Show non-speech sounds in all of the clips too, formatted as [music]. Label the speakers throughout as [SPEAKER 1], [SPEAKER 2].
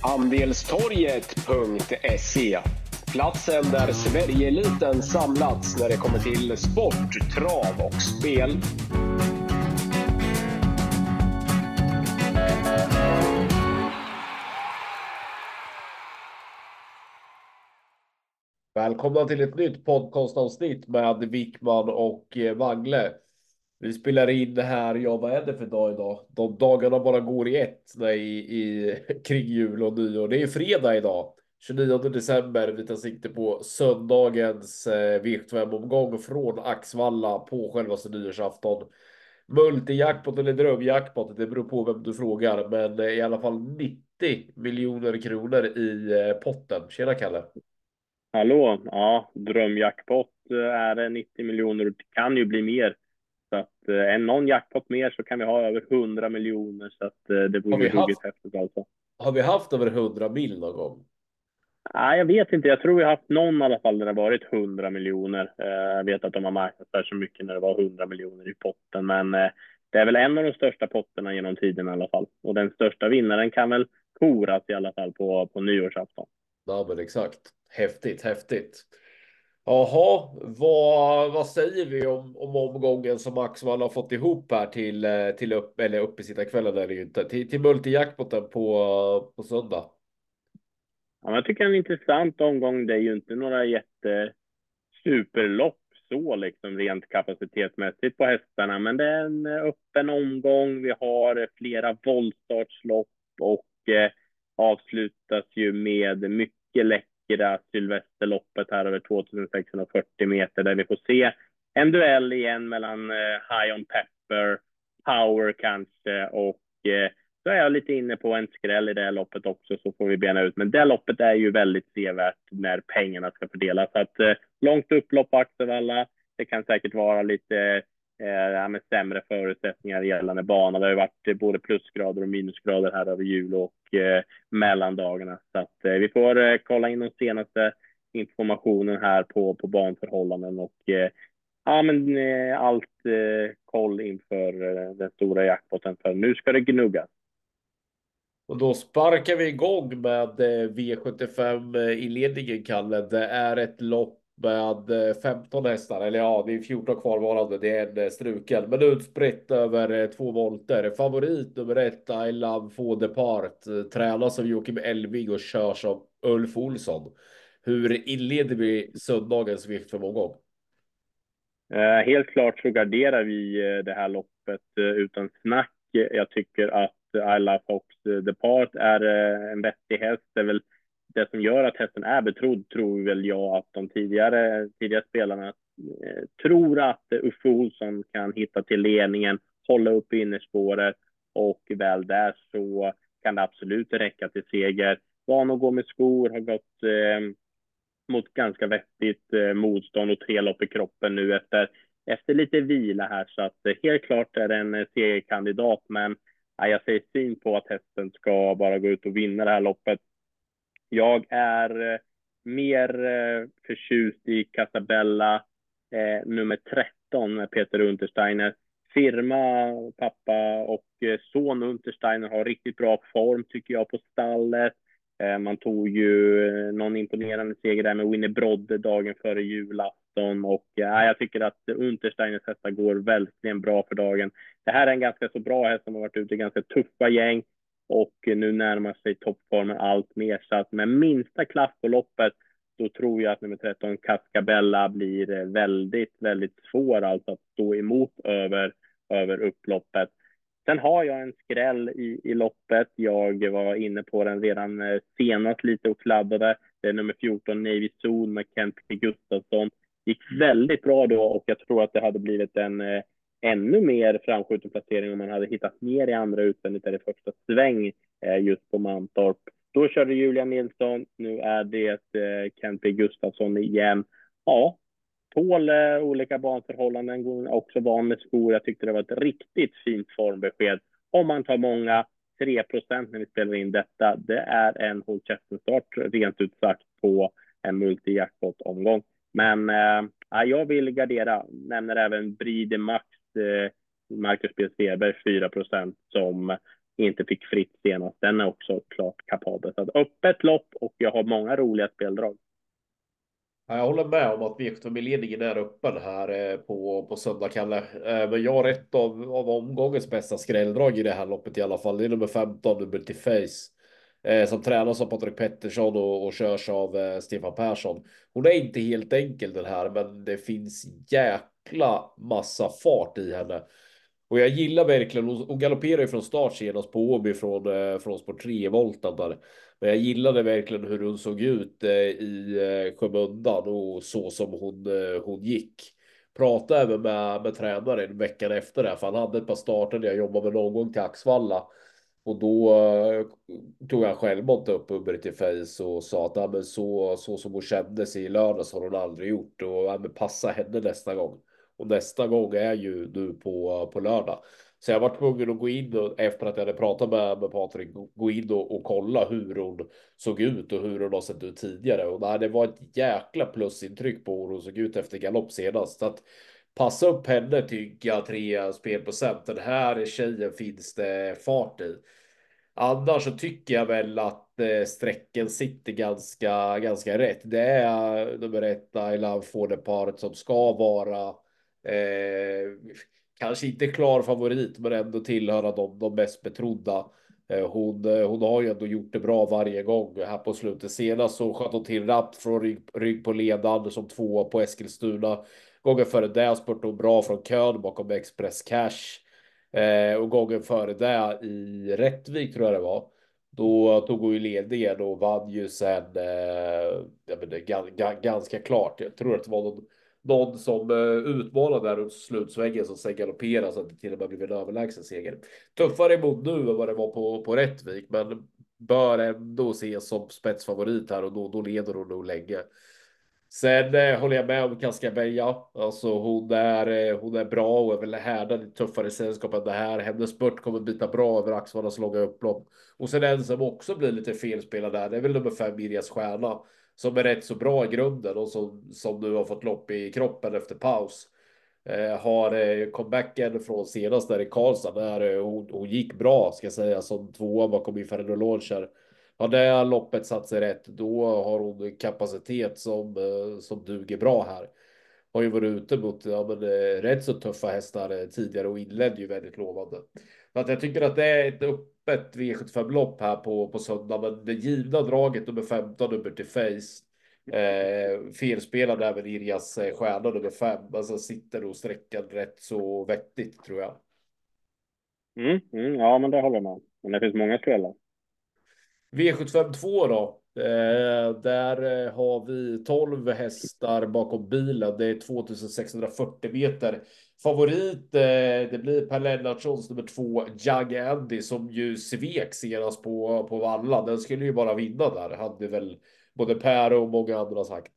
[SPEAKER 1] Andelstorget.se Platsen där Sverigeeliten samlats när det kommer till sport, trav och spel.
[SPEAKER 2] Välkomna till ett nytt podcastavsnitt med Wickman och eh, Wangle. Vi spelar in det här, ja vad är det för dag idag? De dagarna bara går i ett nej, i, [laughs] kring jul och nyår. Det är fredag idag, 29 december. Vi tar sikte på söndagens eh, V75-omgång från Axvalla på självaste nyårsafton. Multijackpot eller drömjackpot, det beror på vem du frågar, men eh, i alla fall 90 miljoner kronor i eh, potten. Tjena Kalle!
[SPEAKER 3] Hallå! Ja, drömjackpot eh, är det 90 miljoner. Det kan ju bli mer. Så att eh, en någon jackpot mer så kan vi ha över 100 miljoner. Så att eh, det vore ruggigt häftigt alltså.
[SPEAKER 2] Har vi haft över 100 mil någon gång?
[SPEAKER 3] Nej, jag vet inte. Jag tror vi har haft någon i alla fall där det varit 100 miljoner. Eh, jag vet att de har marknadsfört så mycket när det var 100 miljoner i potten, men det är väl en av de största potterna genom tiden i alla fall. Och den största vinnaren kan väl koras i alla fall på, på nyårsafton.
[SPEAKER 2] Ja, men exakt. Häftigt, häftigt. Jaha, vad, vad säger vi om, om omgången som Axman har fått ihop här till, eh, till upp, eller uppesittarkvällen är det ju inte, till, till multijackpoten på, på söndag?
[SPEAKER 3] Ja, jag tycker det är en intressant omgång. Det är ju inte några jätte superlopp så liksom rent kapacitetsmässigt på hästarna, men det är en eh, öppen omgång. Vi har eh, flera voltstartslopp och eh, avslutas ju med mycket läckert vackra Sylvesterloppet här över 2640 meter där vi får se en duell igen mellan eh, High on Pepper, Power kanske och eh, så är jag lite inne på en skräll i det här loppet också så får vi bena ut. Men det loppet är ju väldigt sevärt när pengarna ska fördelas. Så att eh, långt upplopp på Axevalla. Det kan säkert vara lite eh, med sämre förutsättningar gällande bana. Det har ju varit eh, både plusgrader och minusgrader här över jul och eh, mellandagarna. Så att eh, vi får eh, kolla in den senaste informationen här på, på banförhållanden och eh, ja, men eh, allt koll inför den stora jackpoten för nu ska det gnuggas.
[SPEAKER 2] Och då sparkar vi igång med V75 inledningen, Kalle. Det är ett lopp med eh, 15 hästar, eller ja, det är 14 kvarvarande. Det är en eh, struken, men utspritt över eh, två volter. Favorit nummer ett, I Love For Depart, tränas av Joakim Elving och körs av Ulf Olsson. Hur inleder vi söndagens vift för omgång?
[SPEAKER 3] Eh, helt klart så garderar vi det här loppet utan snack. Jag tycker att I Love Fox Depart är en vettig häst. Det är väl det som gör att hästen är betrodd tror väl jag att de tidigare, tidigare spelarna eh, tror att Uffe Olsson kan hitta till ledningen, hålla upp innerspåret och väl där så kan det absolut räcka till seger. Van att gå med skor, har gått eh, mot ganska vettigt eh, motstånd och tre lopp i kroppen nu efter, efter lite vila här. Så att eh, helt klart är det en eh, segerkandidat, men jag säger syn på att hästen ska bara gå ut och vinna det här loppet. Jag är eh, mer eh, förtjust i Casabella eh, nummer 13, Peter Untersteiner. Firma, pappa och eh, son Untersteiner har riktigt bra form tycker jag på stallet. Eh, man tog ju någon imponerande seger där med Winnie Brodde dagen före julafton och eh, jag tycker att Untersteiners hästar går verkligen bra för dagen. Det här är en ganska så bra häst som har varit ute i ganska tuffa gäng och nu närmar sig toppformen allt mer. Så att med minsta klaff på loppet då tror jag att nummer 13 Cascabella blir väldigt, väldigt svår alltså att stå emot över, över upploppet. Sen har jag en skräll i, i loppet. Jag var inne på den redan eh, senast lite och kladdade. Det är nummer 14 Navy Zone med Kent P. Gustafsson. Gick väldigt bra då och jag tror att det hade blivit en eh, ännu mer framskjuten placering om man hade hittat mer i andra utvändigt eller första sväng eh, just på Mantorp. Då körde Julia Nilsson. Nu är det eh, Kent P Gustafsson igen. Ja, tål eh, olika banförhållanden, också van med skor. Jag tyckte det var ett riktigt fint formbesked. Om man tar många, 3 procent när vi spelar in detta, det är en håll start rent ut sagt på en multi omgång Men eh, jag vill gardera, nämner även Bride Max Eh, Marcus B. Weber 4% som inte fick fritt senast, den är också klart kapabel. Så öppet lopp och jag har många roliga speldrag.
[SPEAKER 2] Jag håller med om att V75-ledningen är öppen här eh, på, på söndag, Kalle. Eh, men jag har ett av, av omgångens bästa skrälldrag i det här loppet i alla fall. Det är nummer 15, nummer till Face. Som tränas av Patrik Pettersson och, och körs av Stefan Persson. Hon är inte helt enkel den här, men det finns jäkla massa fart i henne. Och jag gillar verkligen, hon galopperar ju från start senast på Åby från, eh, från spår 3 voltan där. Men jag gillade verkligen hur hon såg ut eh, i eh, skymundan och så som hon, hon gick. Pratade även med, med tränaren veckan efter det, för han hade ett par starter när jag jobbade med någon gång till Axvalla. Och då tog han självmant upp Uber i face och sa att men så, så som hon kände sig i lördags har hon aldrig gjort och men passa henne nästa gång. Och nästa gång är ju nu på, på lördag. Så jag var tvungen att gå in och, efter att jag hade pratat med, med Patrik, gå in och, och kolla hur hon såg ut och hur hon har sett ut tidigare. Och nej, det var ett jäkla plusintryck på hur hon såg ut efter galopp senast. Så att passa upp henne tycker jag, tre spelprocent. Den här tjejen finns det fart i. Annars så tycker jag väl att eh, strecken sitter ganska, ganska rätt. Det är nummer ett, I får det paret som ska vara eh, kanske inte klar favorit, men ändå tillhöra de, de mest betrodda. Eh, hon, eh, hon har ju ändå gjort det bra varje gång här på slutet. Senast så sköt hon till rapp från rygg, rygg på ledan som tvåa på Eskilstuna. Gången före det spurtade hon bra från kön bakom Express Cash. Eh, och gången före det i Rättvik tror jag det var. Då tog hon ju ledningen och vann ju sen eh, menar, ganska klart. Jag tror att det var någon någon som eh, utmanar utmanade där runt slutsvängen som sen galopperade så att det till och med blev en överlägsen seger. Tuffare emot nu än vad det var på, på Rättvik, men bör ändå ses som spetsfavorit här och då, då leder hon nog länge. Sen eh, håller jag med om Cascabeja. Alltså hon är, eh, hon är bra och är väl härdad i tuffare sällskap än det här. Hennes spurt kommer bita bra över Axvallas långa upplopp. Och sen en som också blir lite felspelad där, det är väl nummer fem Mirjas Stjärna som är rätt så bra i grunden och som, som nu har fått lopp i kroppen efter paus. Eh, har eh, comebacken från senast där i Karlstad där eh, hon, hon gick bra ska jag säga som tvåa bakom Inferno Launcher. Har det loppet satt sig rätt, då har hon kapacitet som, eh, som duger bra här. Har ju varit ute mot ja, men, eh, rätt så tuffa hästar eh, tidigare och inledde ju väldigt lovande. Så att jag tycker att det är ett öppet V75-lopp här på, på söndag, men det givna draget nummer 15, nummer till Face. Eh, felspelad även Irjas eh, stjärna nummer 5, alltså sitter nog sträckan rätt så vettigt tror jag.
[SPEAKER 3] Mm, mm, ja, men det håller man. Men det finns många skrällar.
[SPEAKER 2] V752 då. Eh, där eh, har vi 12 hästar bakom bilen. Det är 2640 meter. Favorit, eh, det blir Per Lennartssons nummer två, Jag Andy, som ju svek senast på, på Valla. Den skulle ju bara vinna där, hade väl både Per och många andra sagt.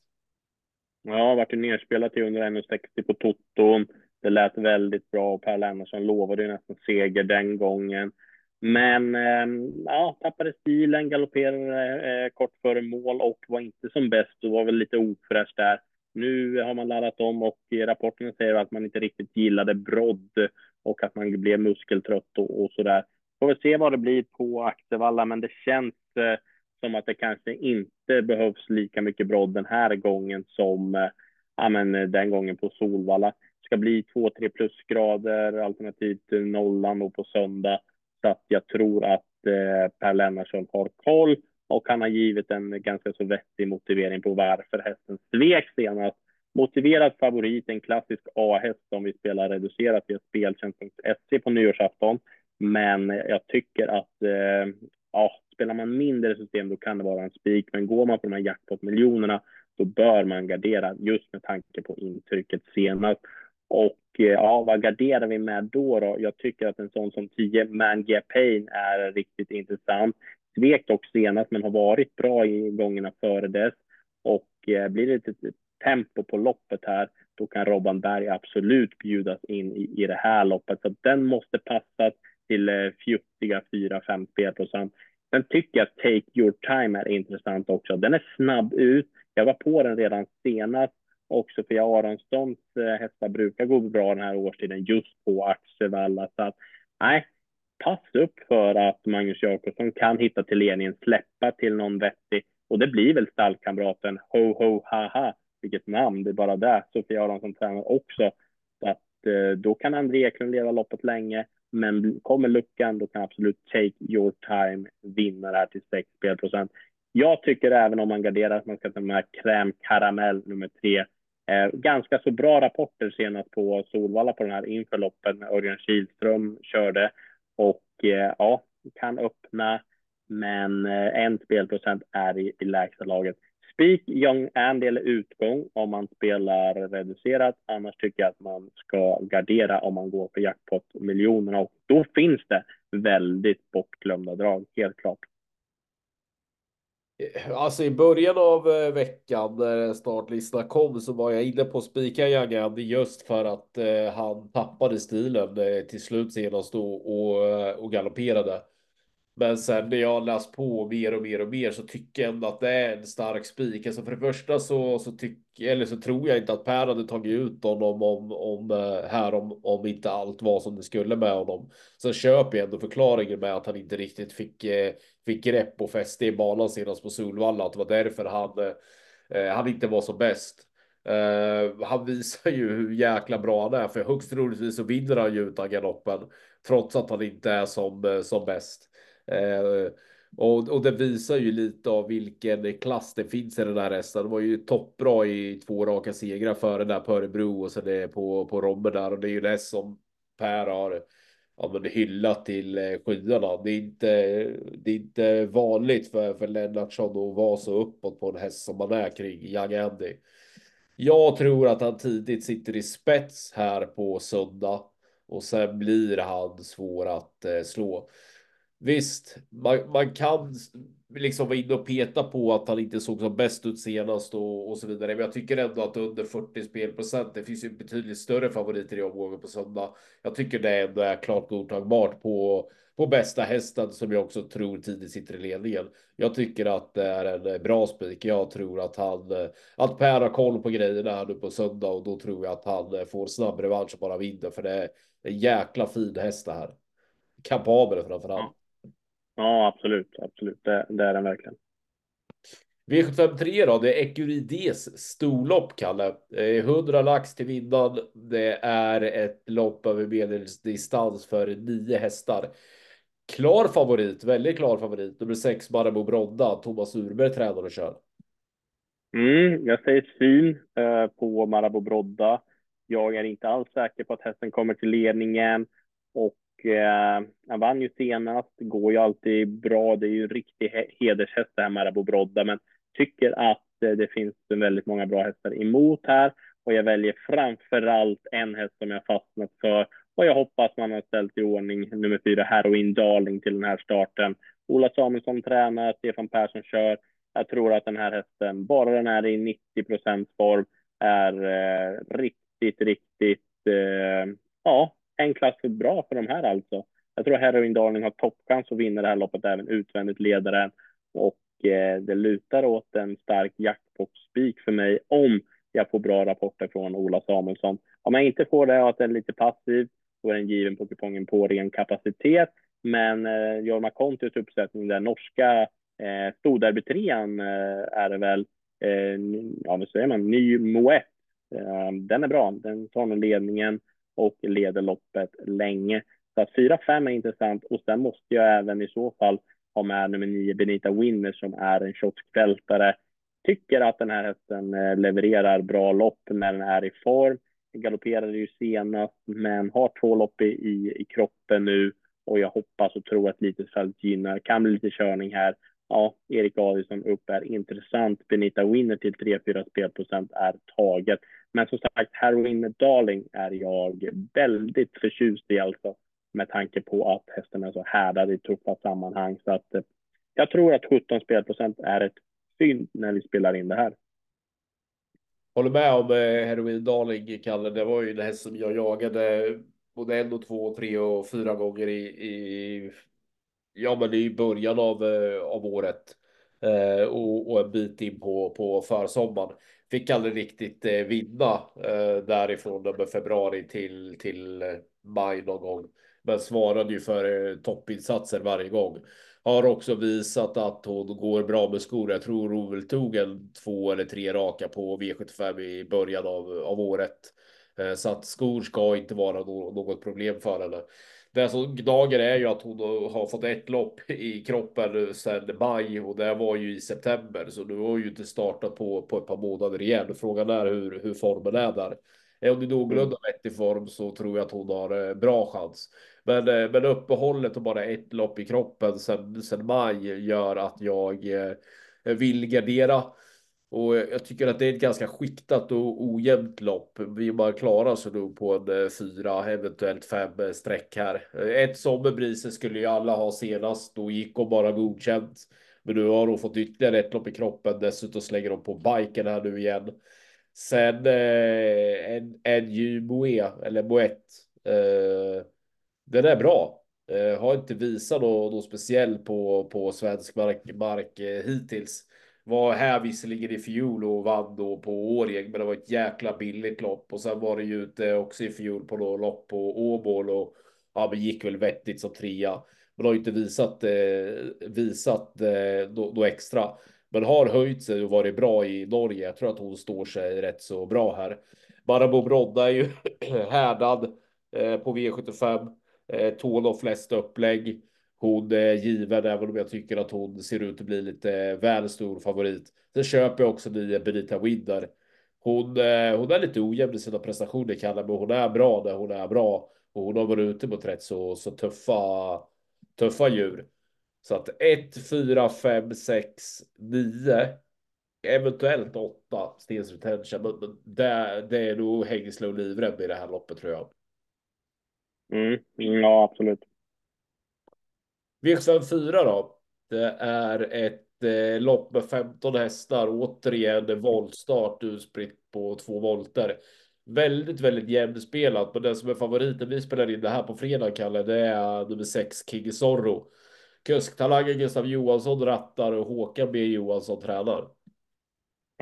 [SPEAKER 3] Ja, vart ju nerspelat till under 1,60 på Toton. Det lät väldigt bra och Per Lennartsson lovade ju nästan seger den gången. Men ehm, ja, tappade stilen, galopperade eh, kort före mål och var inte som bäst och var väl lite ofräsch där. Nu har man laddat om och rapporten säger att man inte riktigt gillade brodd och att man blev muskeltrött och, och så där. Får väl se vad det blir på Axevalla, men det känns eh, som att det kanske inte behövs lika mycket brodd den här gången som eh, ja, men eh, den gången på Solvalla. Det ska bli 2-3 plusgrader alternativt eh, nollan och på söndag. Så att jag tror att eh, Per Lennartsson har koll och han har givit en ganska så vettig motivering på varför hästen svek senast. Motiverad favorit, en klassisk A-häst som vi spelar reducerat via speltjänst.se på nyårsafton. Men jag tycker att eh, ja, spelar man mindre system då kan det vara en spik, men går man på de här jackpot-miljonerna då bör man gardera just med tanke på intrycket senast. Och eh, ja, vad garderar vi med då, då? Jag tycker att en sån som 10 Man Payne, är riktigt intressant. Svek dock senast, men har varit bra i gångerna före dess. Och eh, blir det lite tempo på loppet här, då kan Robban Berg absolut bjudas in i, i det här loppet. Så den måste passas till eh, fjuttiga 4-5 spelprocent. Sen tycker jag att Take Your Time är intressant också. Den är snabb ut. Jag var på den redan senast. Och Sofia Aronssons eh, hästar brukar gå bra den här årstiden just på Axevalla. Så att, nej, pass upp för att Magnus Jakobsson kan hitta till ledningen, släppa till någon vettig och det blir väl stallkamraten Ho Ho Ha Ha. Vilket namn, det är bara det. Sofia Aronsson tränar också. Så att eh, då kan André Eklund leda loppet länge. Men kommer luckan, då kan absolut Take Your Time vinna det här till 6 spelprocent. Jag tycker även om man garderar att man ska ta med Crème Caramel nummer tre. Eh, ganska så bra rapporter senast på Solvalla på den här inför loppen. Örjan Kihlström körde och eh, ja, kan öppna. Men eh, en spelprocent är i, i lägsta laget. Spik Young Andy eller utgång om man spelar reducerat. Annars tycker jag att man ska gardera om man går för jackpot miljonerna och då finns det väldigt bortglömda drag, helt klart.
[SPEAKER 2] Alltså i början av eh, veckan när startlistan kom så var jag inne på spika Young just för att eh, han tappade stilen eh, till slut senast och, och, och galopperade. Men sen när jag läst på mer och mer och mer så tycker jag ändå att det är en stark spik. Alltså för det första så, så, tycker eller så tror jag inte att Per hade tagit ut honom om, om, eh, här om, om inte allt var som det skulle med honom. Sen köper jag ändå förklaringen med att han inte riktigt fick, eh, fick grepp och fäste i banan senast på Solvalla. Att det var därför han, eh, han inte var som bäst. Uh, han visar ju hur jäkla bra han är, för högst troligtvis så vinner han ju utan galoppen, trots att han inte är som, som bäst. Eh, och, och det visar ju lite av vilken klass det finns i den här hästen. Det var ju toppbra i två raka segrar före där på Örebro och så det på, på Robbe där. Och det är ju det som Per har ja, men hyllat till eh, skyarna. Det är inte, det är inte vanligt för, för Lennartsson att vara så uppåt på en häst som man är kring Young Andy. Jag tror att han tidigt sitter i spets här på söndag och sen blir han svår att eh, slå. Visst, man, man kan liksom vara inne och peta på att han inte såg som bäst ut senast och, och så vidare. Men jag tycker ändå att under 40 spelprocent, det finns ju betydligt större favoriter i omgången på söndag. Jag tycker det ändå är klart godtagbart på, på bästa hästen som jag också tror tidigt sitter i ledningen. Jag tycker att det är en eh, bra spik. Jag tror att han, eh, att Per har koll på grejerna här nu på söndag och då tror jag att han eh, får snabb revansch och bara vinner för det är en jäkla fin häst det här. Kapabel framförallt.
[SPEAKER 3] Ja, absolut, absolut. Det, det är den verkligen.
[SPEAKER 2] V753 då, det är Ecurides storlopp, Kalle. 100 lax till vinnaren. Det är ett lopp över medeldistans för nio hästar. Klar favorit, väldigt klar favorit. Nummer sex, Marabou Brodda. Thomas Urberg tränar och kör.
[SPEAKER 3] Mm, jag säger syn eh, på Marabou Brodda. Jag är inte alls säker på att hästen kommer till ledningen och eh, han vann ju senast, går ju alltid bra. Det är ju en riktig hedershäst det här Marabou Brodda, men tycker att eh, det finns väldigt många bra hästar emot här och jag väljer framför allt en häst som jag fastnat för och jag hoppas man har ställt i ordning nummer fyra Heroin Darling till den här starten. Ola Samuelsson tränar, Stefan Persson kör. Jag tror att den här hästen, bara den är i 90 procents form, är eh, riktigt, riktigt, eh, ja, en klass för bra för de här alltså. Jag tror Heroin Darling har toppchans att vinna det här loppet även utvändigt ledaren och eh, det lutar åt en stark jackpot-spik för mig om jag får bra rapporter från Ola Samuelsson. Om jag inte får det och att den är lite passiv, då är den given på kupongen på ren kapacitet. Men eh, Jorma Kontis uppsättning, den norska eh, storderbytrean eh, är det väl, eh, ja vad säger man, ny Moet. Eh, den är bra, den tar nog ledningen och leder loppet länge. Så att 4-5 är intressant och sen måste jag även i så fall ha med nummer 9 Benita Winner som är en kioskvältare. Tycker att den här hästen eh, levererar bra lopp när den är i form. Galopperade ju senast, men har två lopp i, i, i kroppen nu och jag hoppas och tror att lite fält gynnar. Kan bli lite körning här. Ja, Erik Adielsson upp är intressant. Benita Winner till 3-4 spelprocent är taget. Men som sagt, Heroin Darling är jag väldigt förtjust i alltså med tanke på att hästen är så härdad i tuffa sammanhang. Så att eh, jag tror att 17 spelprocent är ett fynd när vi spelar in det här.
[SPEAKER 2] Håller med om eh, Heroin Darling, Kalle. Det var ju en häst som jag jagade både en och två, tre och fyra gånger i, i ja, men det är i början av, eh, av året eh, och, och en bit in på, på försommaren. Fick aldrig riktigt eh, vinna eh, därifrån med februari till, till eh, maj någon gång. Men svarade ju för eh, toppinsatser varje gång. Har också visat att hon går bra med skor. Jag tror hon väl tog en två eller tre raka på V75 i början av, av året. Eh, så att skor ska inte vara något problem för henne. Det som gnager är ju att hon har fått ett lopp i kroppen sedan maj och det var ju i september. Så nu har ju inte startat på, på ett par månader igen. Frågan är hur, hur formen är där. Är hon i någorlunda vettig form så tror jag att hon har eh, bra chans. Men, eh, men uppehållet och bara ett lopp i kroppen sedan, sedan maj gör att jag vill gardera. Och jag tycker att det är ett ganska skiktat och ojämnt lopp. Vi bara klarar oss nog på en eh, fyra, eventuellt fem eh, streck här. Eh, ett sommerbrise skulle ju alla ha senast. Då gick hon bara godkänt. Men nu har hon fått ytterligare ett lopp i kroppen. Dessutom slänger de på biken här nu igen. Sen eh, en, en Jumoe, eller moett. Eh, den är bra. Eh, har inte visat något, något speciellt på, på svensk mark, mark eh, hittills. Var här visserligen i fjol och vann då på Årjäng, men det var ett jäkla billigt lopp. Och sen var det ju ute också i fjol på något lopp på Åmål och ja, men gick väl vettigt som trea. Men har ju inte visat, eh, visat eh, då, då, extra. Men har höjt sig och varit bra i Norge. Jag tror att hon står sig rätt så bra här. Marabou Brodda är ju [clears throat] härdad eh, på V75. Eh, tål de flesta upplägg. Hon eh, är given, även om jag tycker att hon ser ut att bli lite väl stor favorit. Sen köper jag också nio Benita Winder. Hon, eh, hon är lite ojämn i sina prestationer, Kalle, men hon är bra när hon är bra. Och hon har varit ute mot rätt så, så tuffa, tuffa djur. Så att 1, 4, 5, 6, 9, eventuellt 8 stens retention. Men det, det är nog hängsle och livrem i det här loppet tror jag.
[SPEAKER 3] Mm, ja, absolut.
[SPEAKER 2] V74 då. Det är ett eh, lopp med 15 hästar. Återigen voltstart utspritt på två volter. Väldigt, väldigt jämnspelat. Men den som är favoriten, vi spelar in det här på fredag, Kalle, det är nummer 6, King Zorro. Kusktalangen Gustav Johansson rattar och Håkan B Johansson tränar.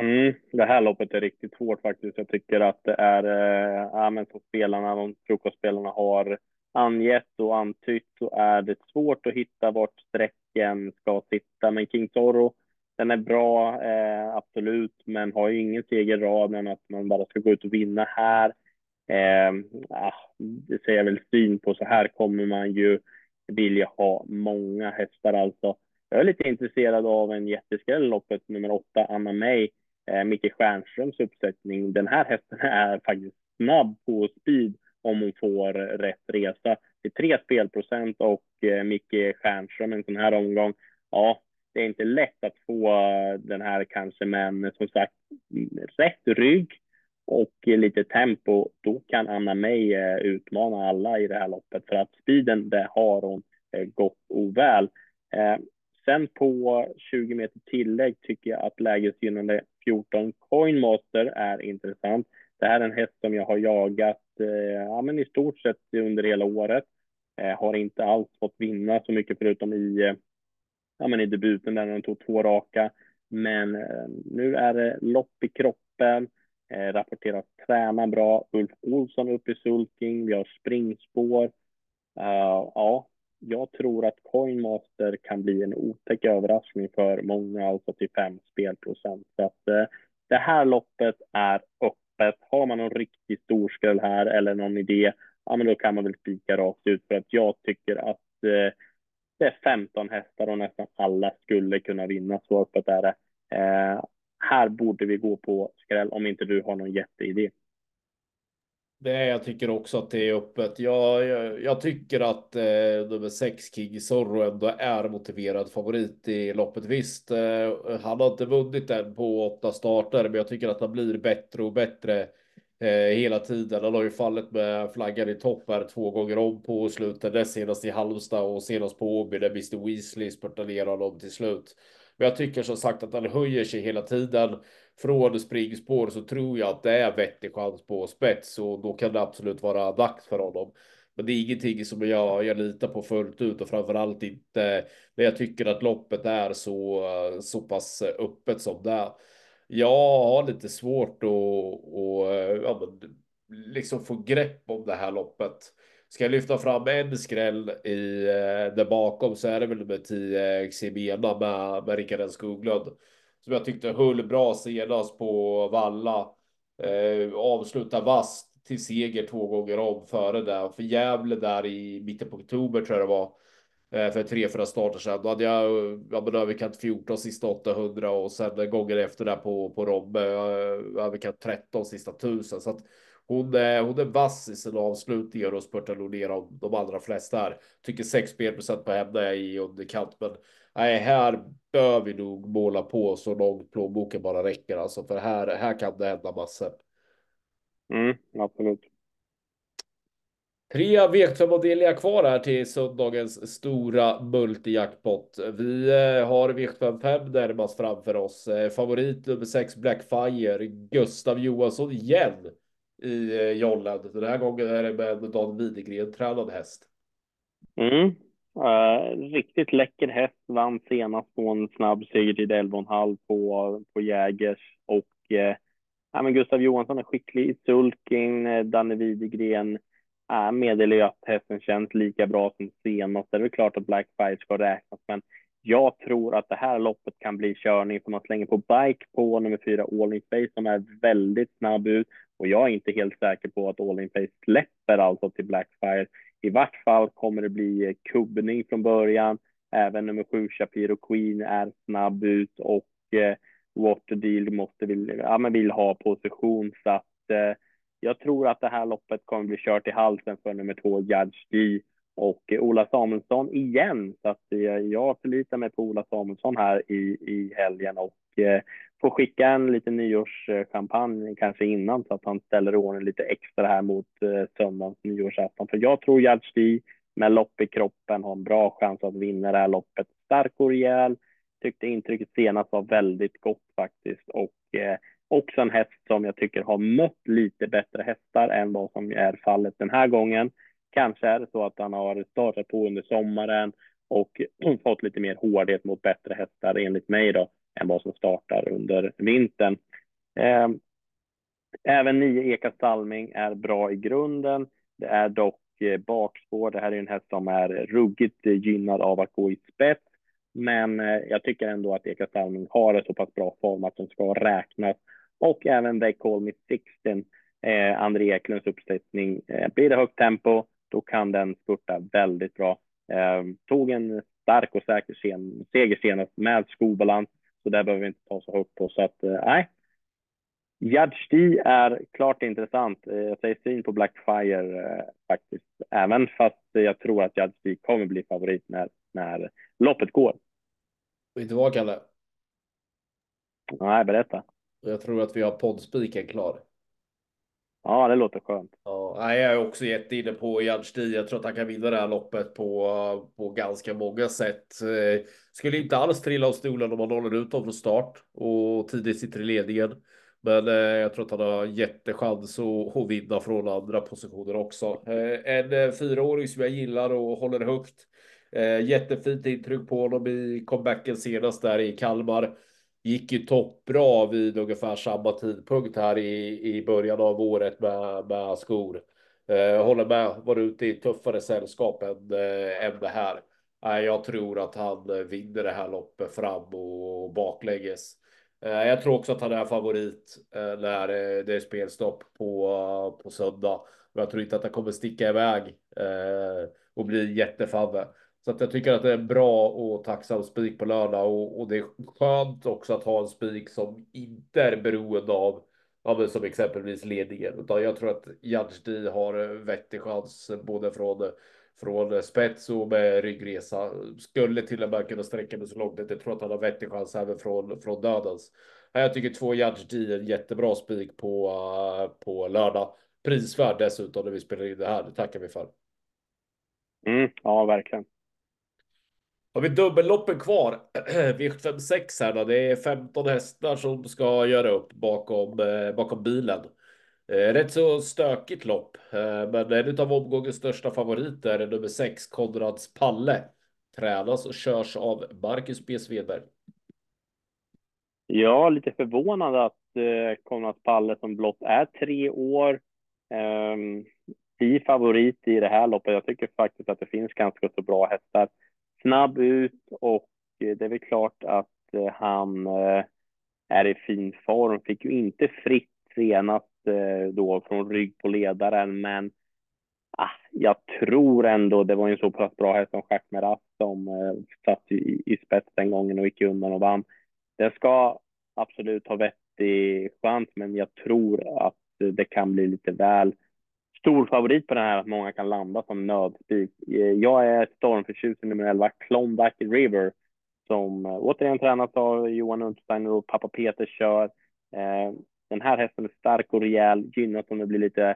[SPEAKER 3] Mm, det här loppet är riktigt svårt faktiskt. Jag tycker att det är, äh, ja, men som spelarna, de frukostspelarna har angett och antytt så är det svårt att hitta vart sträcken ska sitta. Men King Zorro, den är bra, eh, absolut, men har ju ingen segerrad än att man bara ska gå ut och vinna här. Eh, ah, det säger jag väl syn på. Så här kommer man ju vilja ha många hästar alltså. Jag är lite intresserad av en jätteskräll loppet nummer åtta, Anna May, eh, Micke Stjernströms uppsättning. Den här hästen är faktiskt snabb på speed om hon får rätt resa. Det är tre spelprocent och eh, Micke Stjernström en sån här omgång. Ja, det är inte lätt att få den här kanske, men som sagt, rätt rygg och lite tempo, då kan Anna May eh, utmana alla i det här loppet för att speeden, det har hon eh, gott gått oväl. Sen på 20 meter tillägg tycker jag att lägesgynnande 14 Coinmaster är intressant. Det här är en häst som jag har jagat eh, ja, men i stort sett under hela året. Eh, har inte alls fått vinna så mycket förutom i, eh, ja, men i debuten där de tog två raka. Men eh, nu är det lopp i kroppen, eh, rapporteras träna bra. Ulf Olsson upp i sulking, vi har springspår. Uh, ja, jag tror att Coinmaster kan bli en otäck överraskning för många, alltså till fem spelprocent. Så att uh, det här loppet är öppet öppet. Har man någon riktigt stor skräll här eller någon idé, ja, men då kan man väl spika rakt ut för att jag tycker att eh, det är 15 hästar och nästan alla skulle kunna vinna. Så öppet är det. Eh, här borde vi gå på skräll om inte du har någon jätteidé.
[SPEAKER 2] Det jag tycker också att det är öppet. Jag, jag, jag tycker att eh, nummer sex King Zorro ändå är motiverad favorit i loppet. Visst, eh, han har inte vunnit än på åtta starter, men jag tycker att han blir bättre och bättre eh, hela tiden. Han har ju fallit med flaggan i topp här två gånger om på slutet. Det senast i Halmstad och senast på Åby där Mr Weasley spurtade ner honom till slut. Men jag tycker som sagt att han höjer sig hela tiden från springspår så tror jag att det är vettig chans på spets och då kan det absolut vara dags för honom. Men det är ingenting som jag, jag litar på fullt ut och framförallt inte när jag tycker att loppet är så, så pass öppet som det är. Jag har lite svårt att och, ja, liksom få grepp om det här loppet. Ska jag lyfta fram en skräll i eh, där bakom så är det väl nummer 10 eh, Ximena med, med Rickard Skoglund. Som jag tyckte höll bra senast på Valla. Eh, avsluta vast till seger två gånger om före det. För Gävle där i mitten på oktober tror jag det var. Eh, för tre, fyra starter sedan. Då hade jag jag men överkant 14 sista 800 och sen gånger efter där på, på Robbe eh, överkant 13 sista 1000. Så att hon, är, hon är vass i sina avslutningar och spurtar nog ner de, de allra flesta här. Tycker 6 spelprocent på henne är i underkant, men nej, här bör vi nog måla på så långt plånboken bara räcker alltså, för här, här kan det hända massor.
[SPEAKER 3] Mm, absolut.
[SPEAKER 2] Tre V75-avdelningar kvar här till söndagens stora multijackpot. Vi eh, har V75 närmast framför oss. Eh, favorit nummer 6 Blackfire, Gustav Johansson igen i eh, jollad. Den här gången är det med Dan Widegren tränad häst.
[SPEAKER 3] Mm. Uh, riktigt läcker häst, vann senast på en snabb segertid 11,5 på, på Jägers och uh, ja, men Gustav Johansson är skicklig i sulking, Danne Widegren uh, meddelar ju att hästen känns lika bra som senast. Det är väl klart att Blackfire ska räknas, men jag tror att det här loppet kan bli körning för man slänger på bike på nummer fyra All In Face som är väldigt snabb ut och jag är inte helt säker på att All In Face släpper alltså till Blackfire. I vart fall kommer det bli kubbning från början. Även nummer sju Shapiro Queen är snabb ut och eh, Waterdeal måste vill, ja, men vill ha position så att eh, jag tror att det här loppet kommer bli kört i halsen för nummer två Judge D och Ola Samuelsson igen. Så att jag förlitar mig på Ola Samuelsson här i, i helgen och eh, får skicka en liten nyårschampagne kanske innan så att han ställer ordning lite extra här mot eh, söndagens nyårsafton. För jag tror Judge med lopp i kroppen har en bra chans att vinna det här loppet. Stark och rejäl. Tyckte intrycket senast var väldigt gott faktiskt och eh, också en häst som jag tycker har mött lite bättre hästar än vad som är fallet den här gången. Kanske är det så att han har startat på under sommaren och [clears throat] fått lite mer hårdhet mot bättre hästar enligt mig då än vad som startar under vintern. Ehm, även nio Eka Stalming är bra i grunden. Det är dock eh, bakspår. Det här är en häst som är ruggigt gynnad av att gå i spets. Men eh, jag tycker ändå att Eka Stalming har en så pass bra form att den ska räknas och även They Call Me Sixten, eh, André Eklunds uppsättning. Eh, blir det högt tempo, då kan den spurta väldigt bra. Eh, tog en stark och säker sen, seger senast med skobalans, så där behöver vi inte ta så högt på. Så att eh, nej, Judge D är klart intressant. Eh, jag säger syn på Blackfire eh, faktiskt, även fast jag tror att D kommer bli favorit när, när loppet går.
[SPEAKER 2] Vet du vad, Kalle?
[SPEAKER 3] Nej, berätta.
[SPEAKER 2] Jag tror att vi har poddspiken klar.
[SPEAKER 3] Ja, det låter skönt.
[SPEAKER 2] Ja, jag är också jätteinne på Jan Jag tror att han kan vinna det här loppet på, på ganska många sätt. Eh, skulle inte alls trilla av stolen om han håller ut dem från start och tidigt sitter i ledningen. Men eh, jag tror att han har jättechans att, att vinna från andra positioner också. Eh, en fyraåring som jag gillar och håller högt. Jättefint intryck på honom i comebacken senast där i Kalmar gick ju toppbra vid ungefär samma tidpunkt här i, i början av året med, med skor. Eh, håller med, var ute i tuffare sällskap än, eh, än det här. Eh, jag tror att han eh, vinner det här loppet fram och baklänges. Eh, jag tror också att han är favorit eh, när eh, det är spelstopp på, på söndag. Men jag tror inte att han kommer sticka iväg eh, och bli jättefavve. Så att jag tycker att det är en bra och tacksam spik på lördag och, och, det är skönt också att ha en spik som inte är beroende av ja, som exempelvis ledningen, utan jag tror att Judge har vettig chans både från från spets och med ryggresa. Skulle till och med kunna sträcka mig så långt att jag tror att han har vettig chans även från, från dödens. Jag tycker två Judge D är en jättebra spik på, på lördag. Prisvärd dessutom när vi spelar in det här. Det tackar vi för.
[SPEAKER 3] Mm, ja, verkligen.
[SPEAKER 2] Har vi dubbelloppen kvar? [clears throat] V756 här då. Det är 15 hästar som ska göra upp bakom, eh, bakom bilen. Eh, rätt så stökigt lopp, eh, men en av omgångens största favoriter är nummer 6, Konrads Palle. Tränas och körs av Marcus B. Svedberg.
[SPEAKER 3] Ja, lite förvånad att eh, Konrads Palle som blott är tre år. Um, favorit i det här loppet. Jag tycker faktiskt att det finns ganska så bra hästar. Snabb ut och eh, det är väl klart att eh, han eh, är i fin form. Fick ju inte fritt senast då från rygg på ledaren, men ah, jag tror ändå det var en så pass bra häst som Jacques som eh, satt i, i spets den gången och gick undan och vann. Den ska absolut ha vettig chans, men jag tror att det kan bli lite väl stor favorit på den här, att många kan landa som nödspik. Eh, jag är stormförtjust i nummer 11, Klondike River, som eh, återigen tränas av Johan Untersteiner och pappa Peter kör. Eh, den här hästen är stark och rejäl, gynnas om det blir lite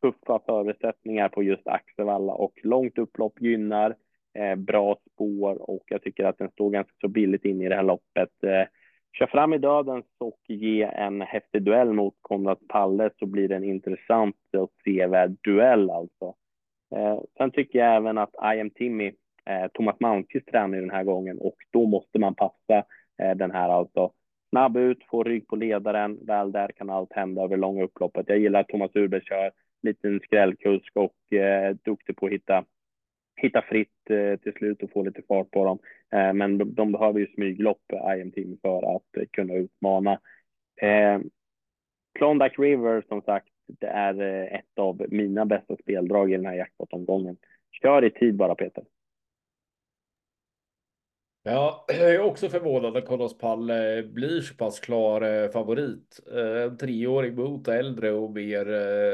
[SPEAKER 3] tuffa förutsättningar på just Axevalla och långt upplopp gynnar bra spår och jag tycker att den står ganska så billigt in i det här loppet. Kör fram i döden och ge en häftig duell mot Konrad Palle så blir det en intressant och sevärd duell alltså. Eh, sen tycker jag även att I am Timmy, eh, Thomas Malmqvist tränar den här gången och då måste man passa eh, den här alltså. Snabb ut, få rygg på ledaren, väl där kan allt hända över långa upploppet. Jag gillar att Thomas Urberg kör liten skrällkusk och eh, duktig på att hitta, hitta fritt eh, till slut och få lite fart på dem. Eh, men de, de, behöver ju smyglopp, eh, IM Team, för att kunna utmana. Eh, Klondike River, som sagt, det är ett av mina bästa speldrag i den här jackpot-omgången. Kör i tid bara, Peter.
[SPEAKER 2] Ja, [clears throat] jag är också förvånad att Carlos Pall blir så pass klar favorit. En treåring mot äldre och mer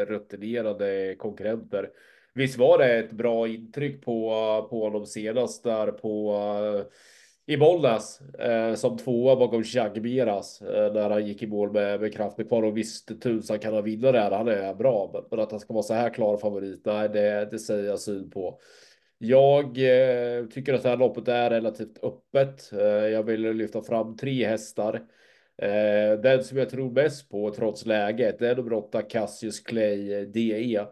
[SPEAKER 2] rutinerade konkurrenter. Visst var det ett bra intryck på, på honom senast där på eh, i Bollnäs eh, som tvåa bakom Chagberas eh, när han gick i mål med, med kraften kvar och visst tusan kan han vinna det här? Han är bra, men att han ska vara så här klar favorit, nej, det, det säger jag syn på. Jag eh, tycker att det här loppet är relativt öppet. Eh, jag vill lyfta fram tre hästar. Eh, den som jag tror mest på trots läget är nummer åtta Cassius Clay DE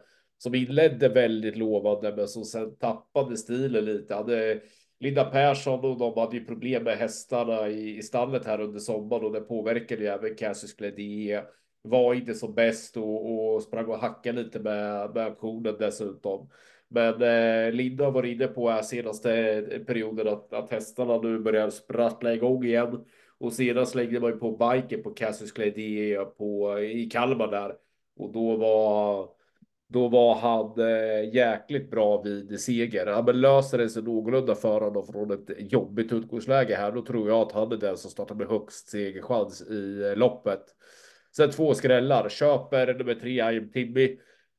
[SPEAKER 2] som inledde väldigt lovande men som sen tappade stilen lite. Hade Linda Persson och de hade ju problem med hästarna i, i stallet här under sommaren och det påverkade ju även Cassius Clay Var inte som bäst och, och sprang och hackade lite med, med aktionen dessutom. Men eh, Linda var inne på här senaste perioden att, att hästarna nu börjar sprattla igång igen. Och sedan slängde man ju på biken på Cassius Clay på i Kalmar där. Och då var då var han eh, jäkligt bra vid seger. Ja, men löser det sig någorlunda för honom från ett jobbigt utgångsläge här, då tror jag att han är den som startar med högst segerchans i eh, loppet. Sen två skrällar. Köper nummer tre, I Timmy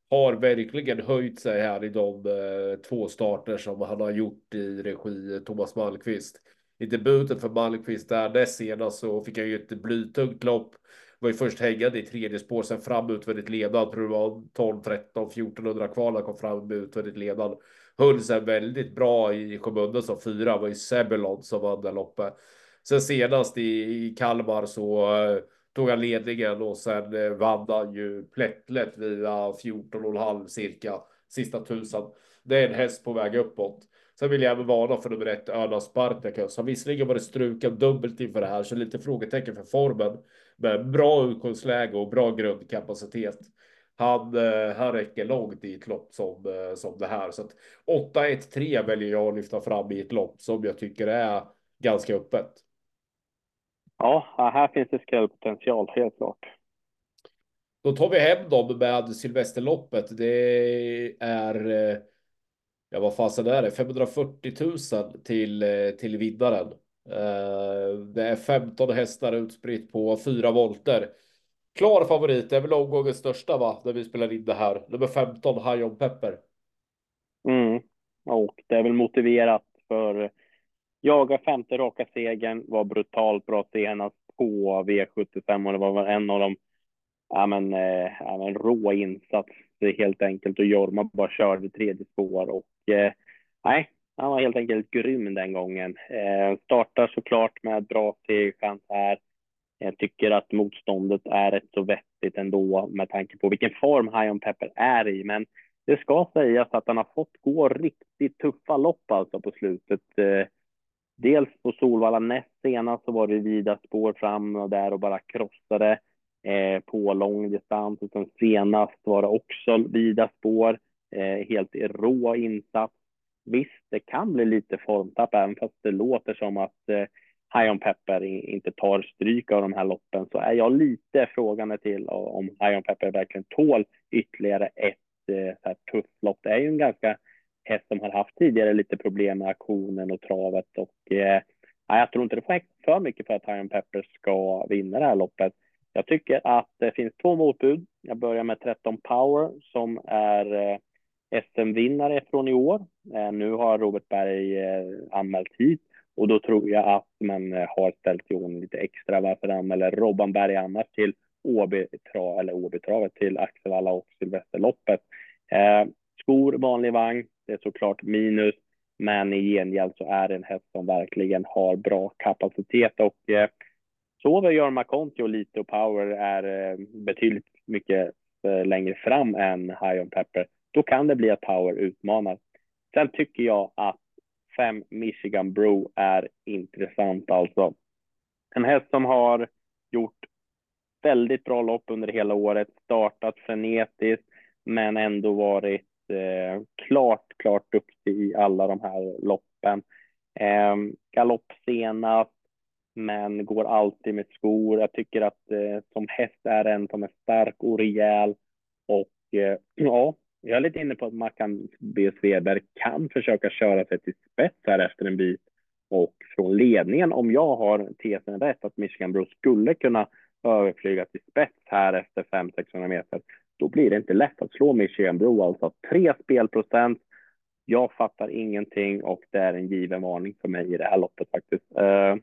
[SPEAKER 2] har verkligen höjt sig här i de eh, två starter som han har gjort i regi eh, Thomas Malmqvist. I debuten för Malmqvist där näst senast så fick han ju ett blytungt lopp. Var ju först hängande i tredje spår, sen fram utvändigt ledad. Tror det var 12, 13, 1400 kvar när han kom fram utvändigt ledad. Höll sig väldigt bra i skymundan som fyra. var ju Sebelon som vann det loppet. Sen senast i, i Kalmar så eh, tog han ledningen och sen eh, vann han ju plättlätt via 14,5 cirka sista tusen. Det är en häst på väg uppåt. Sen vill jag även varna för nummer ett, Öna Spartacus. Han visserligen varit struken dubbelt inför det här, så lite frågetecken för formen. Men bra utgångsläge och bra grundkapacitet. Han, eh, han räcker långt i ett lopp som, eh, som det här. Så att 8-1-3 väljer jag att lyfta fram i ett lopp som jag tycker är ganska öppet.
[SPEAKER 3] Ja, här finns det skrällpotential, helt klart.
[SPEAKER 2] Då tar vi hem dem med Silvesterloppet. Det är, eh, ja vad fasen är det, 540 000 till, till vinnaren. Eh, det är 15 hästar utspritt på fyra volter. Klar favorit, det är väl omgångens största va, när vi spelar in det här. Nummer 15, High on Pepper.
[SPEAKER 3] Mm, och det är väl motiverat för Jaga femte raka segern, var brutalt bra senast på V75 och det var väl en av de ja, men, eh, ja, men, rå insats helt enkelt och Jorma bara körde tredje spår och eh, nej, han var helt enkelt grym den gången. Eh, startar såklart med bra segerchans här. Jag tycker att motståndet är rätt så vettigt ändå med tanke på vilken form Hion Pepper är i. Men det ska sägas att han har fått gå riktigt tuffa lopp alltså på slutet. Eh, Dels på Solvalla näst senast så var det vida spår fram och där och bara krossade eh, på lång distans. Och sen senast var det också vida spår. Eh, helt rå insats. Visst, det kan bli lite formtapp, även fast det låter som att eh, High on Pepper inte tar stryk av de här loppen, så är jag lite frågande till om High on Pepper verkligen tål ytterligare ett eh, så här tufft lopp. Det är ju en ganska häst som har haft tidigare lite problem med aktionen och travet och eh, jag tror inte det får för mycket för att High on Pepper ska vinna det här loppet. Jag tycker att det finns två motbud. Jag börjar med 13 Power som är eh, SM-vinnare från i år. Eh, nu har Robert Berg eh, anmält hit och då tror jag att man eh, har ställt i ordning lite extra. Varför anmäler Robban Berg annars till OB-travet eller OB-travet till Axevalla och Sylvesterloppet? skor, vanlig vagn, det är såklart minus, men i gengäld så är det en häst som verkligen har bra kapacitet och eh, Jorma Conti och Lite och Power är eh, betydligt mycket eh, längre fram än High on Pepper. Då kan det bli att Power utmanar. Sen tycker jag att fem Michigan Bro är intressant alltså. En häst som har gjort väldigt bra lopp under hela året, startat frenetiskt, men ändå varit eh, klart, klart duktig i alla de här loppen. Eh, galopp senast, men går alltid med skor. Jag tycker att eh, som häst är en som är stark och rejäl. Och eh, [clears throat] ja, jag är lite inne på att Mackan B. Svedberg kan försöka köra sig till spets här efter en bit. Och från ledningen, om jag har tesen rätt, att Michigan Bro skulle kunna överflyga till spets här efter 500-600 meter, då blir det inte lätt att slå Michigan Bro. Alltså tre spelprocent. Jag fattar ingenting och det är en given varning för mig i det här loppet faktiskt. Uh,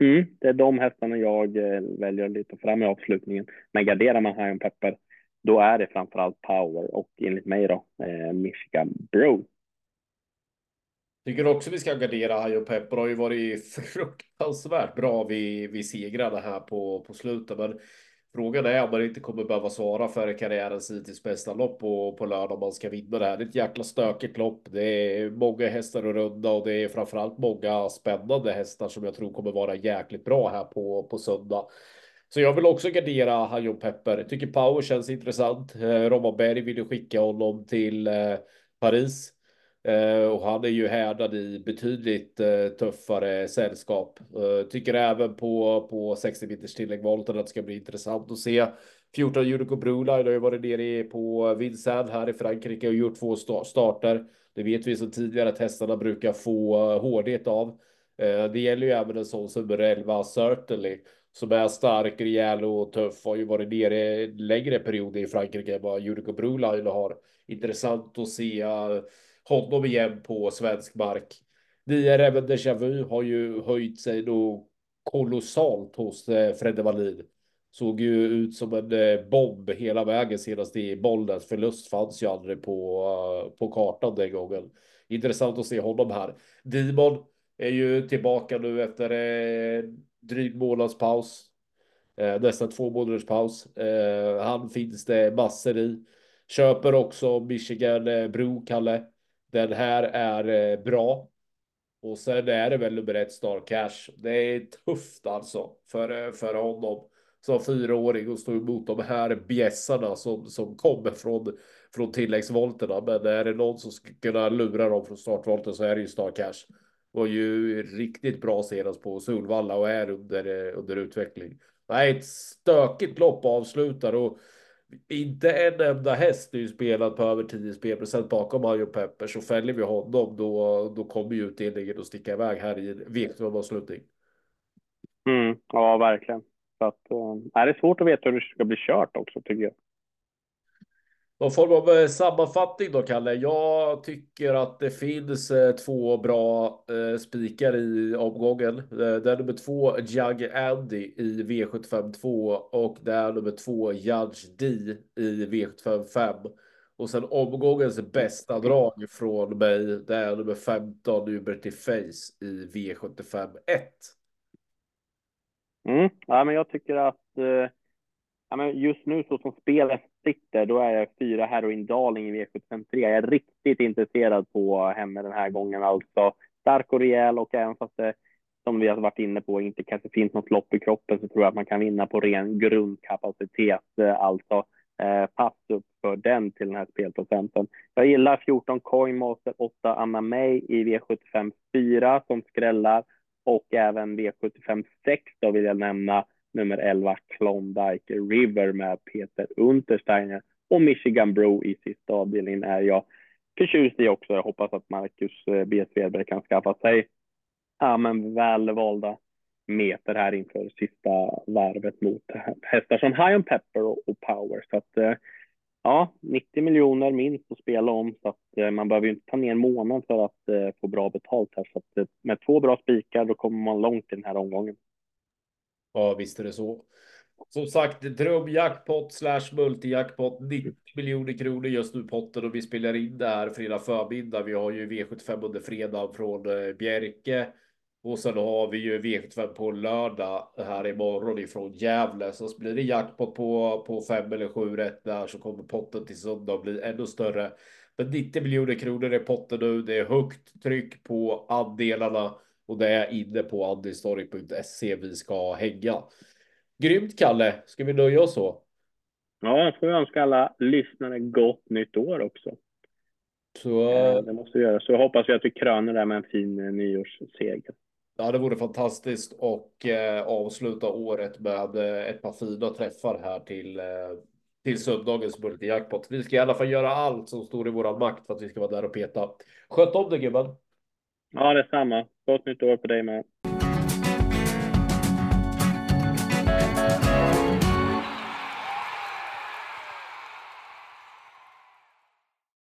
[SPEAKER 3] mm, det är de hästarna jag eh, väljer att lyfta fram i avslutningen. Men garderar man High Pepper, då är det framförallt power och enligt mig då eh, Michigan Bro.
[SPEAKER 2] Tycker också vi ska gardera Hajo Pepper har ju varit fruktansvärt bra vid, vid segrarna här på, på slutet. Men Frågan är om man inte kommer behöva svara för karriärens hittills bästa lopp på, på lördag om man ska vinna det här. Det är ett jäkla stökigt lopp. Det är många hästar att runda och det är framförallt många spännande hästar som jag tror kommer vara jäkligt bra här på, på söndag. Så jag vill också gardera Hajo Pepper. Tycker Power känns intressant. Eh, Roman Berg vill ju skicka honom till eh, Paris. Eh, och han är ju härdad i betydligt tuffare sällskap. Tycker även på, på 60 meters tilläggvolten att det ska bli intressant att se. 14 Unico Broline har ju varit nere på Vincennes här i Frankrike och gjort två starter. Det vet vi som tidigare att hästarna brukar få hårdhet av. Det gäller ju även en sån som Relva Certainly som är stark, rejäl och tuff. Har ju varit nere längre perioder i Frankrike än vad Jurko Broline har. Intressant att se eh, honom igen på svensk mark. Nier även Deja Vu har ju höjt sig då kolossalt hos eh, Fredde Wallin. Såg ju ut som en eh, bomb hela vägen senast i Bollnäs. Förlust fanns ju aldrig på, på kartan den gången. Intressant att se honom här. Dimon är ju tillbaka nu efter dryg månads paus. Eh, nästan två månaders paus. Eh, han finns det massor i. Köper också Michigan eh, Bro, Kalle. Den här är eh, bra. Och sen är det väl nummer ett Star Cash. Det är tufft alltså för, eh, för honom som fyraåring och stå emot de här bjässarna som, som kommer från, från tilläggsvolterna. Men är det någon som ska kunna lura dem från startvolten så är det ju Star Cash. Var ju riktigt bra senast på Solvalla och är under, under utveckling. Nej, ett stökigt lopp avslutar och inte en enda häst är ju spelad på över 10 spelprocent bakom Mario Pepper så fäller vi honom då, då kommer ju utdelningen att sticka iväg här i en V75-avslutning.
[SPEAKER 3] Mm, ja, verkligen. Så att, äh, är svårt att veta hur det ska bli kört också tycker jag.
[SPEAKER 2] Någon form av eh, sammanfattning då, Kalle. Jag tycker att det finns eh, två bra eh, spikar i omgången. Eh, det är nummer två, Jug Andy i V75 2 och det är nummer två, Judge D i V75 5. Och sen omgångens bästa drag från mig, det är nummer 15, Uberty Face i V75 1.
[SPEAKER 3] Mm, ja, men jag tycker att eh ja, men just nu så som spelet sitter, då är jag fyra Heroin Darling i V753. Jag är riktigt intresserad på henne den här gången. Alltså stark och rejäl och även fast det som vi har varit inne på inte kanske finns något lopp i kroppen så tror jag att man kan vinna på ren grundkapacitet. Eh, alltså eh, pass upp för den till den här spelprocenten. Jag gillar 14 Coinmaster 8 Anna May i V75 4 som skrällar och även V75 6 då vill jag nämna nummer 11 Klondike River med Peter Untersteiner och Michigan Bro i sista avdelningen är jag förtjust i också. Jag hoppas att Marcus eh, B. Svedberg kan skaffa sig ja, men välvalda meter här inför sista varvet mot hästar som High on Pepper och, och Power. Så att eh, ja, 90 miljoner minst att spela om så att eh, man behöver ju inte ta ner en månad för att få bra betalt här. Så att med två bra spikar då kommer man långt i den här omgången.
[SPEAKER 2] Ja, visst är det så. Som sagt, drömjackpot slash multijackpot 90 miljoner kronor just nu potten och vi spelar in det här fredag förmiddag. Vi har ju V75 under fredag från Bjerke och sen har vi ju V75 på lördag här imorgon ifrån Gävle. Så blir det jackpot på, på fem eller sju rätt där så kommer potten till söndag bli ännu större. Men 90 miljoner kronor är potten nu. Det är högt tryck på andelarna och det är inne på andelstorg.se vi ska hänga. Grymt Kalle, ska vi nöja oss så?
[SPEAKER 3] Ja, jag får önska alla lyssnare gott nytt år också. Så... Eh, det måste vi göra. Så hoppas vi att vi kröner det med en fin eh, nyårsseger.
[SPEAKER 2] Ja, det vore fantastiskt och eh, avsluta året med eh, ett par fina träffar här till, eh, till söndagens multijackpot. Vi ska i alla fall göra allt som står i våran makt för att vi ska vara där och peta. Sköt om dig gubben.
[SPEAKER 3] Ja, detsamma. Gott nytt år på dig med.